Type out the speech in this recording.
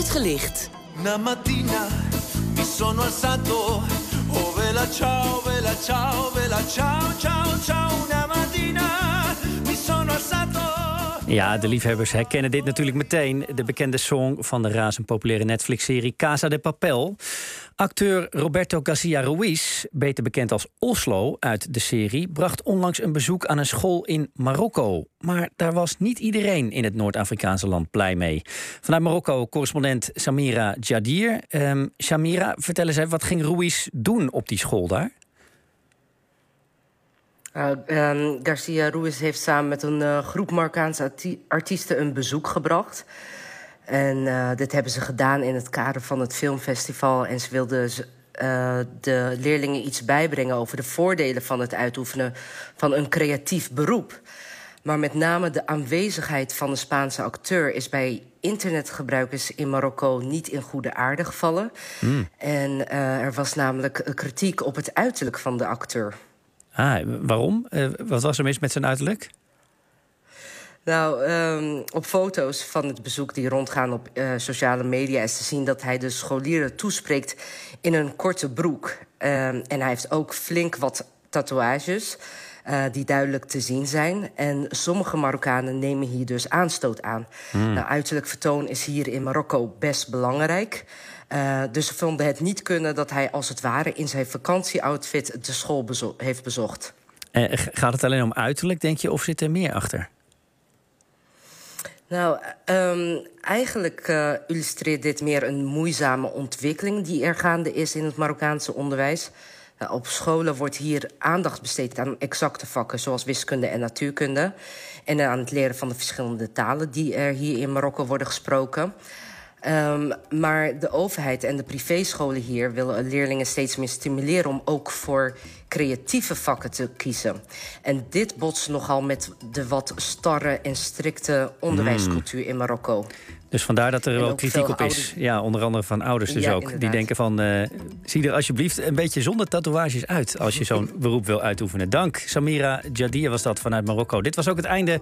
Uitgelicht. Una mattina mi sono alzato, oh vela ciao, vela ciao, vela ciao, ciao, ciao. Ja, de liefhebbers herkennen dit natuurlijk meteen. De bekende song van de razend populaire Netflix-serie Casa de Papel. Acteur Roberto Garcia Ruiz, beter bekend als Oslo uit de serie, bracht onlangs een bezoek aan een school in Marokko. Maar daar was niet iedereen in het Noord-Afrikaanse land blij mee. Vanuit Marokko correspondent Samira Jadir. Ehm, Samira, vertel eens even, wat ging Ruiz doen op die school daar? Uh, um, Garcia Ruiz heeft samen met een uh, groep Marokkaanse artiesten een bezoek gebracht. En uh, dit hebben ze gedaan in het kader van het filmfestival. En ze wilden de leerlingen iets bijbrengen over de voordelen van het uitoefenen van een creatief beroep. Maar met name de aanwezigheid van de Spaanse acteur is bij internetgebruikers in Marokko niet in goede aarde gevallen. Mm. En er was namelijk kritiek op het uiterlijk van de acteur. Ah, waarom? Uh, wat was er mis met zijn uiterlijk? Nou, um, op foto's van het bezoek die rondgaan op uh, sociale media is te zien dat hij de scholieren toespreekt in een korte broek. Um, en hij heeft ook flink wat tatoeages. Uh, die duidelijk te zien zijn. En sommige Marokkanen nemen hier dus aanstoot aan. Mm. Nou, uiterlijk vertoon is hier in Marokko best belangrijk. Uh, dus ze vonden het niet kunnen dat hij als het ware in zijn vakantieoutfit de school bezo heeft bezocht. Uh, gaat het alleen om uiterlijk, denk je, of zit er meer achter? Nou, um, eigenlijk uh, illustreert dit meer een moeizame ontwikkeling die er gaande is in het Marokkaanse onderwijs. Uh, op scholen wordt hier aandacht besteed aan exacte vakken zoals wiskunde en natuurkunde. En aan het leren van de verschillende talen die er hier in Marokko worden gesproken. Um, maar de overheid en de privéscholen hier willen leerlingen steeds meer stimuleren om ook voor creatieve vakken te kiezen. En dit botst nogal met de wat starre en strikte onderwijscultuur in Marokko. Dus vandaar dat er wel kritiek op is. Ja, onder andere van ouders dus ja, ook. Inderdaad. Die denken van, uh, zie er alsjeblieft een beetje zonder tatoeages uit... als je zo'n beroep wil uitoefenen. Dank, Samira Jadir was dat vanuit Marokko. Dit was ook het einde